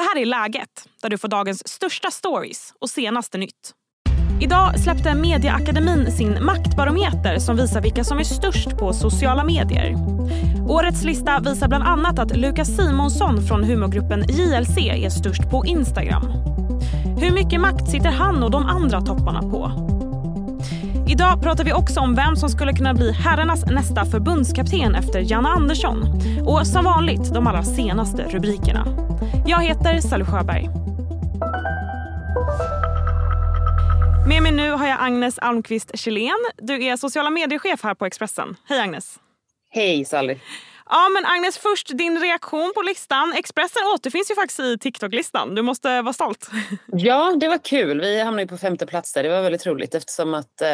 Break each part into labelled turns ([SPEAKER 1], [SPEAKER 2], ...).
[SPEAKER 1] Det här är Läget, där du får dagens största stories och senaste nytt. Idag släppte Mediaakademin sin maktbarometer som visar vilka som är störst på sociala medier. Årets lista visar bland annat att Lukas Simonsson från humorgruppen JLC är störst på Instagram. Hur mycket makt sitter han och de andra topparna på? Idag pratar vi också om vem som skulle kunna bli herrarnas nästa förbundskapten efter Janne Andersson. Och som vanligt de allra senaste rubrikerna. Jag heter Sally Sjöberg. Med mig nu har jag Agnes Almqvist Kjellén. Du är sociala medier-chef här på Expressen. Hej Agnes.
[SPEAKER 2] Hej Sally.
[SPEAKER 1] Ja men Agnes, först din reaktion på listan. Expressen återfinns ju faktiskt i TikTok-listan. Du måste vara stolt.
[SPEAKER 2] Ja, det var kul. Vi hamnade på femte plats där. Det var väldigt roligt eftersom att eh,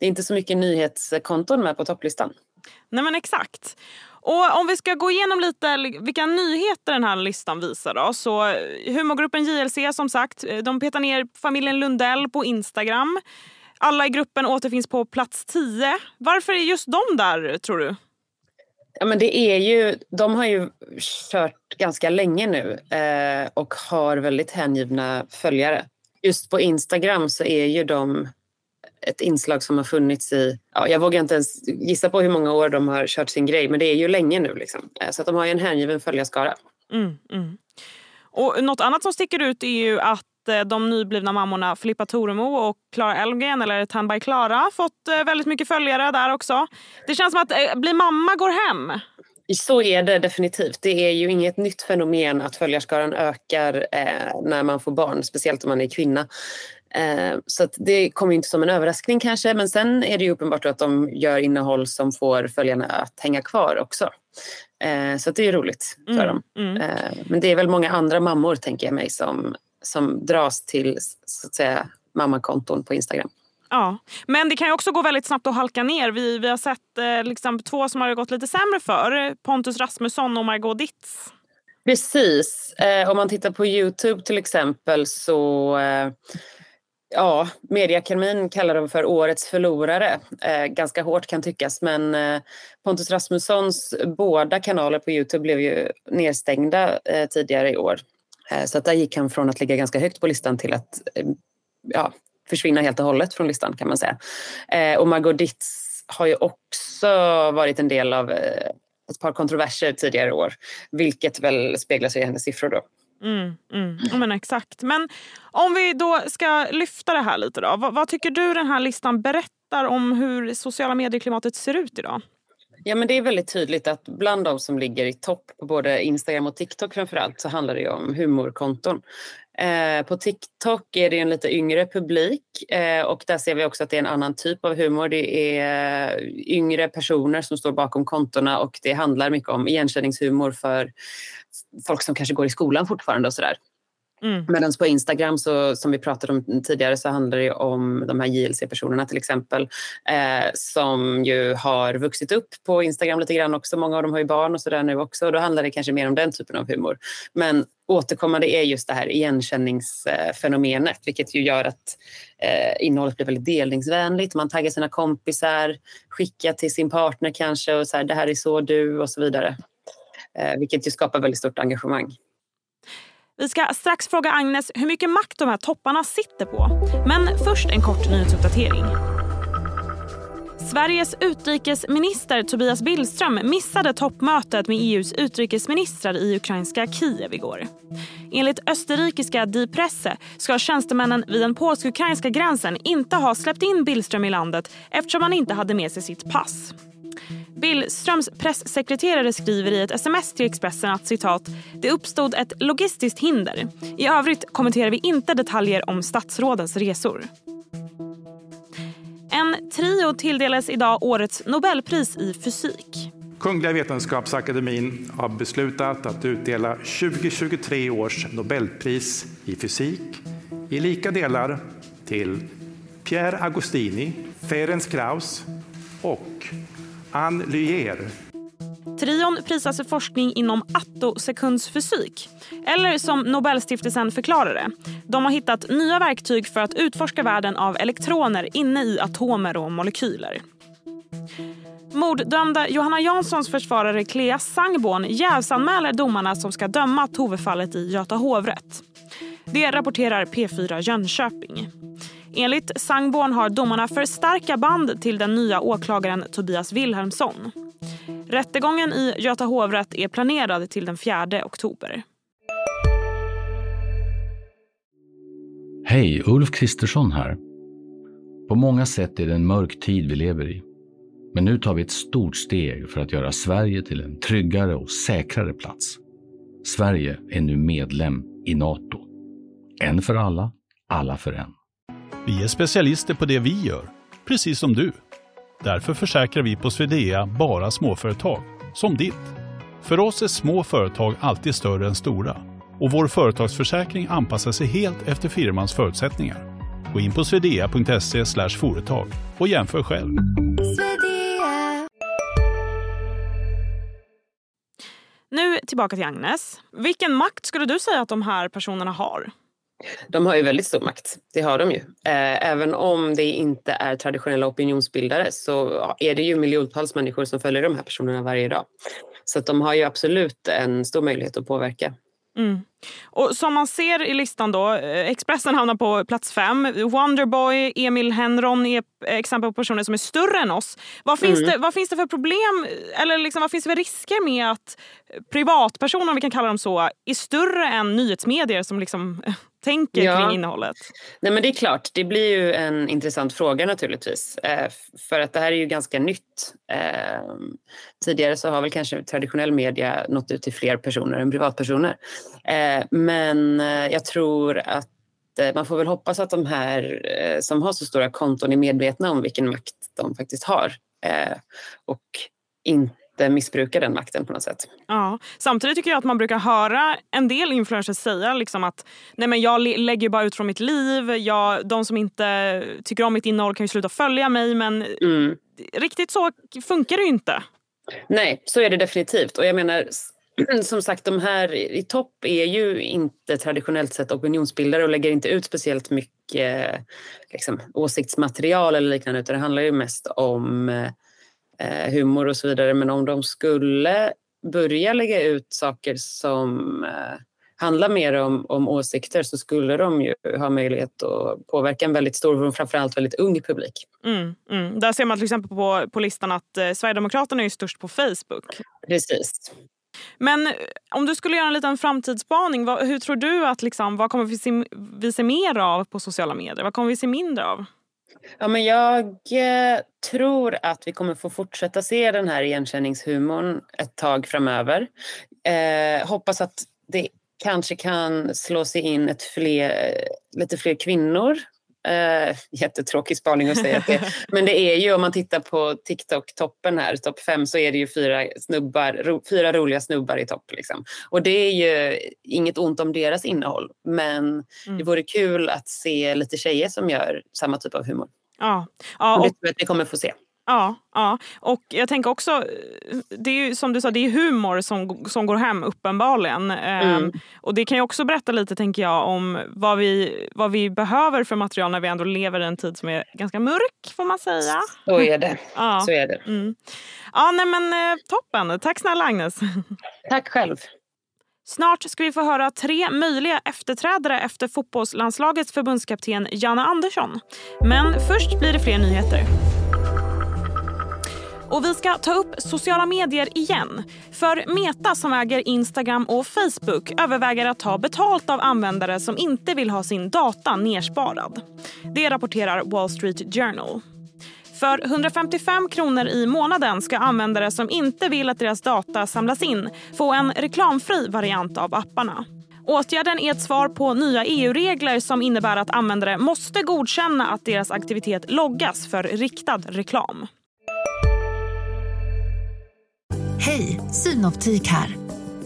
[SPEAKER 2] det är inte så mycket nyhetskonton med på topplistan.
[SPEAKER 1] Nej men exakt. Och om vi ska gå igenom lite vilka nyheter den här listan visar då. Så eh, humorgruppen JLC som sagt, eh, de petar ner familjen Lundell på Instagram. Alla i gruppen återfinns på plats 10. Varför är just de där tror du?
[SPEAKER 2] Ja, men det är ju, de har ju kört ganska länge nu eh, och har väldigt hängivna följare. Just på Instagram så är ju de ett inslag som har funnits i... Ja, jag vågar inte ens gissa på hur många år de har kört sin grej men det är ju länge nu. Liksom. Eh, så att de har ju en hängiven följarskara.
[SPEAKER 1] Mm, mm. Och något annat som sticker ut är ju att de nyblivna mammorna Filippa Toremo och Klara Elmgren, eller Tan by Klara, fått eh, väldigt mycket följare där också. Det känns som att bli mamma går hem.
[SPEAKER 2] Så är det definitivt. Det är ju inget nytt fenomen att följarskaran ökar eh, när man får barn, speciellt om man är kvinna. Eh, så det kommer inte som en överraskning kanske, men sen är det ju uppenbart att de gör innehåll som får följarna att hänga kvar också. Eh, så det är roligt för mm, dem. Mm. Eh, men det är väl många andra mammor, tänker jag mig, som, som dras till så att säga, mammakonton på Instagram.
[SPEAKER 1] Ja, men det kan ju också gå väldigt snabbt att halka ner. Vi, vi har sett eh, liksom, två som har gått lite sämre för. Pontus Rasmusson och Margot Ditz.
[SPEAKER 2] Precis. Eh, om man tittar på Youtube till exempel så eh, Ja, Mediakademin kallar dem för årets förlorare. Eh, ganska hårt kan tyckas, men eh, Pontus Rasmussons båda kanaler på Youtube blev ju nedstängda eh, tidigare i år. Eh, så att där gick han från att ligga ganska högt på listan till att eh, ja, försvinna helt och hållet från listan kan man säga. Eh, och Margot Ditz har ju också varit en del av ett par kontroverser tidigare år, vilket väl speglar sig i hennes siffror då.
[SPEAKER 1] Mm, mm. Ja, men exakt. Men om vi då ska lyfta det här lite då. Vad, vad, tycker du den här listan berättar om hur sociala medieklimatet ser ut idag?
[SPEAKER 2] Ja, men det är väldigt tydligt att bland de som ligger i topp på både Instagram och TikTok framförallt så handlar det om humorkonton. Eh, på TikTok är det en lite yngre publik eh, och där ser vi också att det är en annan typ av humor. Det är eh, yngre personer som står bakom kontona och det handlar mycket om igenkänningshumor för folk som kanske går i skolan fortfarande och sådär. Mm. Medan på Instagram, så, som vi pratade om tidigare, så handlar det om de här JLC-personerna till exempel eh, som ju har vuxit upp på Instagram lite grann också. Många av dem har ju barn och sådär nu också och då handlar det kanske mer om den typen av humor. Men återkommande är just det här igenkänningsfenomenet vilket ju gör att eh, innehållet blir väldigt delningsvänligt. Man taggar sina kompisar, skickar till sin partner kanske och så här, det här är så du och så vidare. Eh, vilket ju skapar väldigt stort engagemang.
[SPEAKER 1] Vi ska strax fråga Agnes hur mycket makt de här topparna sitter på. Men först en kort nyhetsuppdatering. Sveriges utrikesminister Tobias Billström missade toppmötet med EUs utrikesministrar i ukrainska Kiev igår. Enligt österrikiska Die Presse ska tjänstemännen vid den polsk-ukrainska gränsen inte ha släppt in Billström i landet eftersom han inte hade med sig sitt pass. Billströms pressekreterare skriver i ett sms till Expressen att citat, det uppstod ett logistiskt hinder. I övrigt kommenterar vi inte detaljer om statsrådens resor. En trio tilldelas idag årets Nobelpris i fysik.
[SPEAKER 3] Kungliga Vetenskapsakademin har beslutat att utdela 2023 års Nobelpris i fysik i lika delar till Pierre Agostini, Ferenc Krauss och Ann Lyer.
[SPEAKER 1] Trion prisas för forskning inom attosekundsfysik. Eller som Nobelstiftelsen förklarar det, de har hittat nya verktyg för att utforska världen av elektroner inne i atomer och molekyler. Morddömda Johanna Janssons försvarare Clea Sangborn jävsanmäler domarna som ska döma Tove-fallet i Göta hovrätt. Det rapporterar P4 Jönköping. Enligt Sangborn har domarna för starka band till den nya åklagaren Tobias Wilhelmsson. Rättegången i Göta hovrätt är planerad till den 4 oktober.
[SPEAKER 4] Hej, Ulf Kristersson här. På många sätt är det en mörk tid vi lever i. Men nu tar vi ett stort steg för att göra Sverige till en tryggare och säkrare plats. Sverige är nu medlem i Nato. En för alla, alla för en.
[SPEAKER 5] Vi är specialister på det vi gör, precis som du. Därför försäkrar vi på Swedea bara småföretag, som ditt. För oss är små företag alltid större än stora och vår företagsförsäkring anpassar sig helt efter firmans förutsättningar. Gå in på swedea.se företag och jämför själv.
[SPEAKER 1] Nu tillbaka till Agnes. Vilken makt skulle du säga att de här personerna har?
[SPEAKER 2] De har ju väldigt stor makt. Det har de ju. Eh, även om det inte är traditionella opinionsbildare så är det ju miljontals människor som följer de här personerna varje dag. Så de har ju absolut en stor möjlighet att påverka.
[SPEAKER 1] Mm. Och som man ser i listan då, eh, Expressen hamnar på plats fem. Wonderboy, Emil Henron är exempel på personer som är större än oss. Vad finns, mm. det, vad finns det för problem, eller liksom, vad finns det för risker med att privatpersoner, om vi kan kalla dem så, är större än nyhetsmedier som liksom tänker ja. kring innehållet?
[SPEAKER 2] Nej, men det är klart, det blir ju en intressant fråga naturligtvis. Eh, för att det här är ju ganska nytt. Eh, tidigare så har väl kanske traditionell media nått ut till fler personer än privatpersoner. Eh, men jag tror att man får väl hoppas att de här som har så stora konton är medvetna om vilken makt de faktiskt har. Och inte inte missbrukar den makten på något sätt.
[SPEAKER 1] Ja. Samtidigt tycker jag att man brukar höra en del influencers säga liksom att nej men jag lägger bara ut från mitt liv. Jag, de som inte tycker om mitt innehåll kan ju sluta följa mig men mm. riktigt så funkar det ju inte.
[SPEAKER 2] Nej, så är det definitivt. Och jag menar som sagt, de här i topp är ju inte traditionellt sett opinionsbildare och lägger inte ut speciellt mycket liksom, åsiktsmaterial eller liknande utan det handlar ju mest om eh, humor och så vidare. Men om de skulle börja lägga ut saker som eh, handlar mer om, om åsikter så skulle de ju ha möjlighet att påverka en väldigt stor och framförallt väldigt ung publik.
[SPEAKER 1] Mm, mm. Där ser man till exempel på, på listan att eh, Sverigedemokraterna är störst på Facebook.
[SPEAKER 2] Precis.
[SPEAKER 1] Men eh, om du skulle göra en liten framtidsspaning, vad, hur tror du att liksom, vad kommer vi se, vi se mer av på sociala medier? Vad kommer vi se mindre av?
[SPEAKER 2] Ja, men jag eh, tror att vi kommer få fortsätta se den här igenkänningshumorn ett tag framöver. Eh, hoppas att det kanske kan slå sig in ett fler, lite fler kvinnor Uh, jättetråkig spaning att säga det. Men det är ju om man tittar på TikTok-toppen här, topp fem, så är det ju fyra, snubbar, ro, fyra roliga snubbar i topp. Liksom. Och det är ju inget ont om deras innehåll, men mm. det vore kul att se lite tjejer som gör samma typ av humor.
[SPEAKER 1] Ja. ja
[SPEAKER 2] och det tror jag att vi kommer få se.
[SPEAKER 1] Ja, ja, och jag tänker också, det är ju, som du sa, det är humor som, som går hem uppenbarligen. Ehm, mm. Um, och det kan ju också berätta lite tänker jag om vad vi, vad vi behöver för material när vi ändå lever i en tid som är ganska mörk får man säga.
[SPEAKER 2] Så är det. Ja. Så är det.
[SPEAKER 1] Mm. Ja, nej men eh, toppen. Tack snälla Agnes.
[SPEAKER 2] Tack själv.
[SPEAKER 1] Snart ska vi få höra tre möjliga efterträdare efter fotbollslandslagets förbundskapten Janne Andersson. Men först blir det fler nyheter. Och vi ska ta upp sociala medier igen. För Meta som äger Instagram och Facebook överväger att ta betalt av användare som inte vill ha sin data nersparad. Det rapporterar Wall Street Journal. För 155 kronor i månaden ska användare som inte vill att deras data samlas in få en reklamfri variant av apparna. Åtgärden är ett svar på nya EU-regler som innebär att användare måste godkänna att deras aktivitet loggas för riktad reklam.
[SPEAKER 6] Hej, Synoptik här.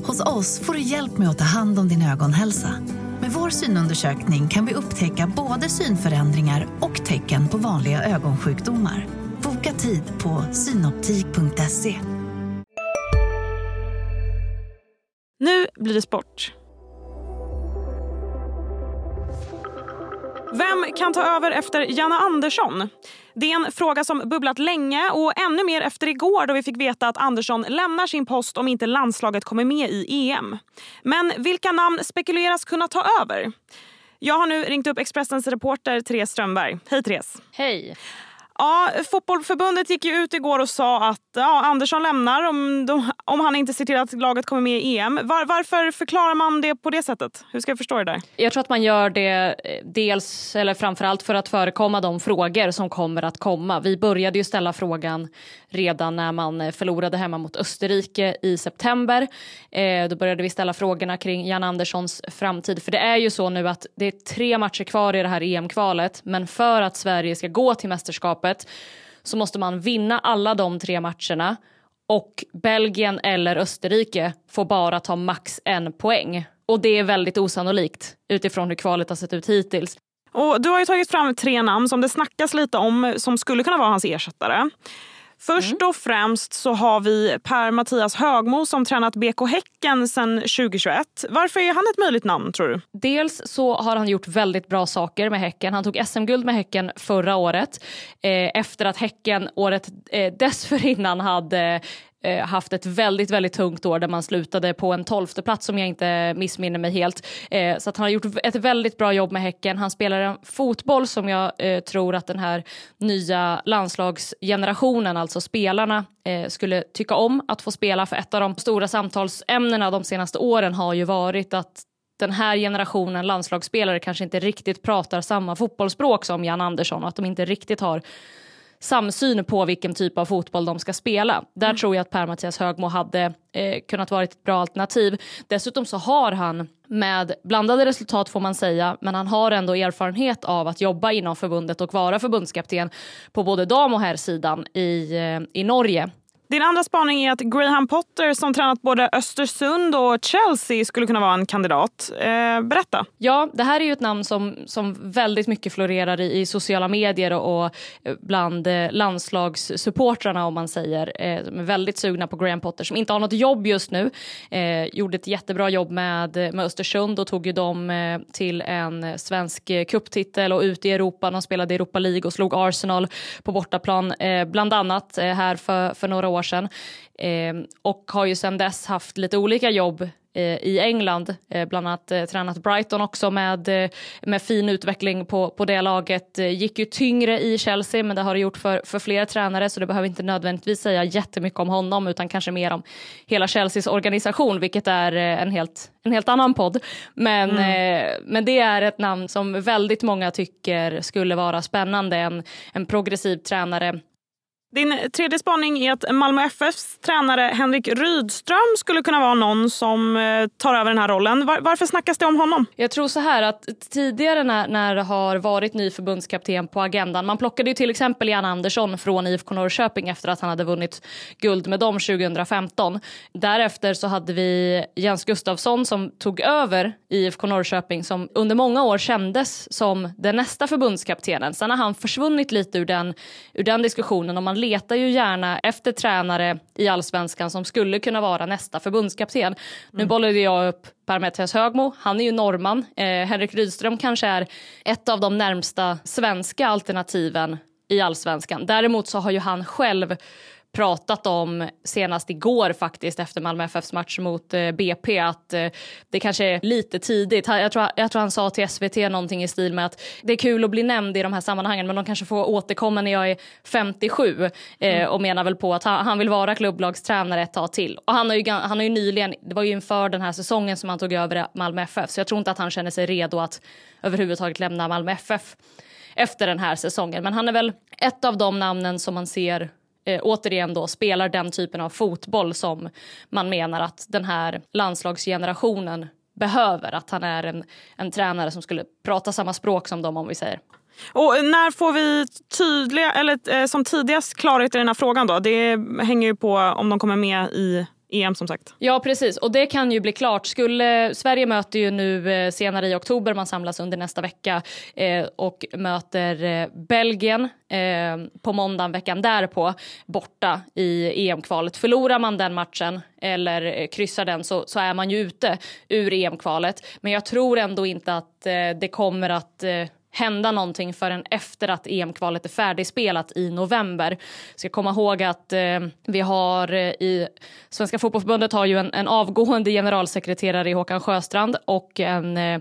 [SPEAKER 6] Hos oss får du hjälp med att ta hand om din ögonhälsa. Med vår synundersökning kan vi upptäcka både synförändringar och tecken på vanliga ögonsjukdomar. Boka tid på synoptik.se.
[SPEAKER 1] Nu blir det sport. Vem kan ta över efter Janne Andersson? Det är en fråga som bubblat länge och ännu mer efter igår då vi fick veta att Andersson lämnar sin post om inte landslaget kommer med i EM. Men vilka namn spekuleras kunna ta över? Jag har nu ringt upp Expressens reporter Therese Strömberg. Hej Therese!
[SPEAKER 7] Hej!
[SPEAKER 1] Ja, Fotbollförbundet gick ju ut igår och sa att ja, Andersson lämnar om, om han inte ser till att laget kommer med i EM. Var, varför förklarar man det på det sättet? Hur ska jag förstå det där?
[SPEAKER 7] Jag tror att man gör det eh, dels, eller framförallt för att förekomma de frågor som kommer att komma. Vi började ju ställa frågan redan när man eh, förlorade hemma mot Österrike i september. Eh, då började vi ställa frågorna kring Jan Anderssons framtid. För det är ju så nu att det är tre matcher kvar i det här EM-kvalet men för att Sverige ska gå till mästerskapet så måste man vinna alla de tre matcherna och Belgien eller Österrike får bara ta max en poäng. Och det är väldigt osannolikt utifrån hur kvalet har sett ut hittills.
[SPEAKER 1] Och du har ju tagit fram tre namn som det snackas lite om som skulle kunna vara hans ersättare. Först mm. och främst så har vi Per-Mattias Högmo som tränat BK Häcken sedan 2021. Varför är han ett möjligt namn tror du?
[SPEAKER 7] Dels så har han gjort väldigt bra saker med Häcken. Han tog SM-guld med Häcken förra året eh, efter att Häcken året eh, dessförinnan hade eh, haft ett väldigt, väldigt tungt år där man slutade på en tolfte plats om jag inte missminner mig helt. Eh, så att han har gjort ett väldigt bra jobb med Häcken. Han spelar en fotboll som jag eh, tror att den här nya landslagsgenerationen, alltså spelarna, eh, skulle tycka om att få spela. För ett av de stora samtalsämnena de senaste åren har ju varit att den här generationen landslagsspelare kanske inte riktigt pratar samma fotbollsspråk som Jan Andersson och att de inte riktigt har samsyn på vilken typ av fotboll de ska spela. Där mm. tror jag att Per-Mattias Högmo hade eh, kunnat vara ett bra alternativ. Dessutom så har han med blandade resultat får man säga, men han har ändå erfarenhet av att jobba inom förbundet och vara förbundskapten på både dam och herrsidan i, eh, i Norge.
[SPEAKER 1] Din andra spaning är att Graham Potter som tränat både Östersund och Chelsea skulle kunna vara en kandidat. Eh, berätta.
[SPEAKER 7] Ja, det här är ju ett namn som, som väldigt mycket florerar i, i sociala medier och, bland eh, landslagssupportrarna om man säger. Eh, de är väldigt sugna på Graham Potter som inte har något jobb just nu. Eh, gjorde ett jättebra jobb med, med Östersund och tog ju dem eh, till en svensk kupptitel och ut i Europa. De spelade Europa League och slog Arsenal på bortaplan eh, bland annat eh, här för, för några år sedan. Eh, och har ju sedan dess haft lite olika jobb eh, i England, eh, bland annat eh, tränat Brighton också med, eh, med fin utveckling på, på det laget. Eh, gick ju tyngre i Chelsea men det har det gjort för, för flera tränare så det behöver inte nödvändigtvis säga jättemycket om honom utan kanske mer om hela Chelseas organisation vilket är en helt, en helt annan podd. Men, mm. men det är ett namn som väldigt många tycker skulle vara spännande. En, en progressiv tränare
[SPEAKER 1] din tredje spaning är att Malmö FFs tränare Henrik Rydström skulle kunna vara någon som eh, tar över den här rollen. Var, varför snackas det om honom?
[SPEAKER 7] Jag tror så här att tidigare när, när det har varit ny förbundskapten på agendan, man plockade ju till exempel Jan Andersson från IFK Norrköping efter att han hade vunnit guld med dem 2015. Därefter så hade vi Jens Gustafsson som tog över IFK Norrköping som under många år kändes som den nästa förbundskaptenen. Sen har han försvunnit lite ur den, ur den diskussionen och man letar ju gärna efter tränare i allsvenskan som skulle kunna vara nästa förbundskapten. Mm. Nu bollade jag upp Per-Mattias Högmo, han är ju norrman. Eh, Henrik Rydström kanske är ett av de närmsta svenska alternativen i allsvenskan. Däremot så har ju han själv pratat om senast igår faktiskt efter Malmö FFs match mot eh, BP att eh, det kanske är lite tidigt. Jag tror, jag tror han sa till SVT någonting i stil med att det är kul att bli nämnd i de här sammanhangen men de kanske får återkomma när jag är 57 eh, mm. och menar väl på att han, han, vill vara klubblagstränare ett tag till. Och han har, ju, han har ju nyligen, det var ju inför den här säsongen som han tog över Malmö FF så jag tror inte att han känner sig redo att överhuvudtaget lämna Malmö FF efter den här säsongen. Men han är väl ett av de namnen som man ser eh, återigen då spelar den typen av fotboll som man menar att den här landslagsgenerationen behöver. Att han är en, en tränare som skulle prata samma språk som dem om vi säger.
[SPEAKER 1] Och eh, när får vi tydliga, eller eh, som tidigast klarhet i den här frågan då? Det hänger ju på om de kommer med i EM som sagt.
[SPEAKER 7] Ja precis och det kan ju bli klart. Skulle, Sverige möter ju nu eh, senare i oktober, man samlas under nästa vecka eh, och möter eh, Belgien eh, på måndagen veckan därpå borta i EM-kvalet. Förlorar man den matchen eller eh, kryssar den så, så är man ju ute ur EM-kvalet. Men jag tror ändå inte att eh, det kommer att hända någonting förrän efter att EM-kvalet är färdigspelat i november. Ska komma ihåg att eh, vi har eh, i Svenska fotbollförbundet har ju en, en avgående generalsekreterare i Håkan Sjöstrand och en eh,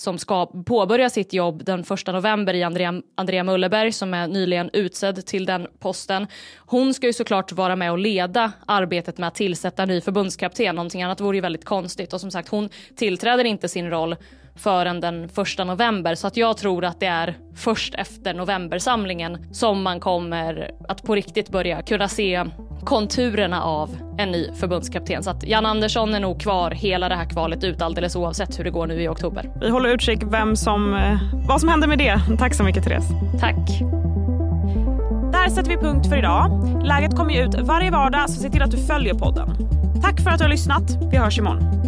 [SPEAKER 7] som ska påbörja sitt jobb den 1 november i Andrea, Andrea Mulleberg som är nyligen utsedd till den posten. Hon ska ju såklart vara med och leda arbetet med att tillsätta en ny förbundskapten. Någonting annat vore ju väldigt konstigt och som sagt hon tillträder inte sin roll förrän den första november så att jag tror att det är först efter novembersamlingen som man kommer att på riktigt börja kunna se konturerna av en ny förbundskapten. Så att Jan Andersson är nog kvar hela det här kvalet ut alldeles oavsett hur det går nu i oktober.
[SPEAKER 1] Vi håller utkik vem som, eh, vad som händer med det. Tack så mycket Therese.
[SPEAKER 7] Tack.
[SPEAKER 1] Där sätter vi punkt för idag. Läget kommer ju ut varje vardag så se till att du följer podden. Tack för att du har lyssnat. Vi hörs imorgon.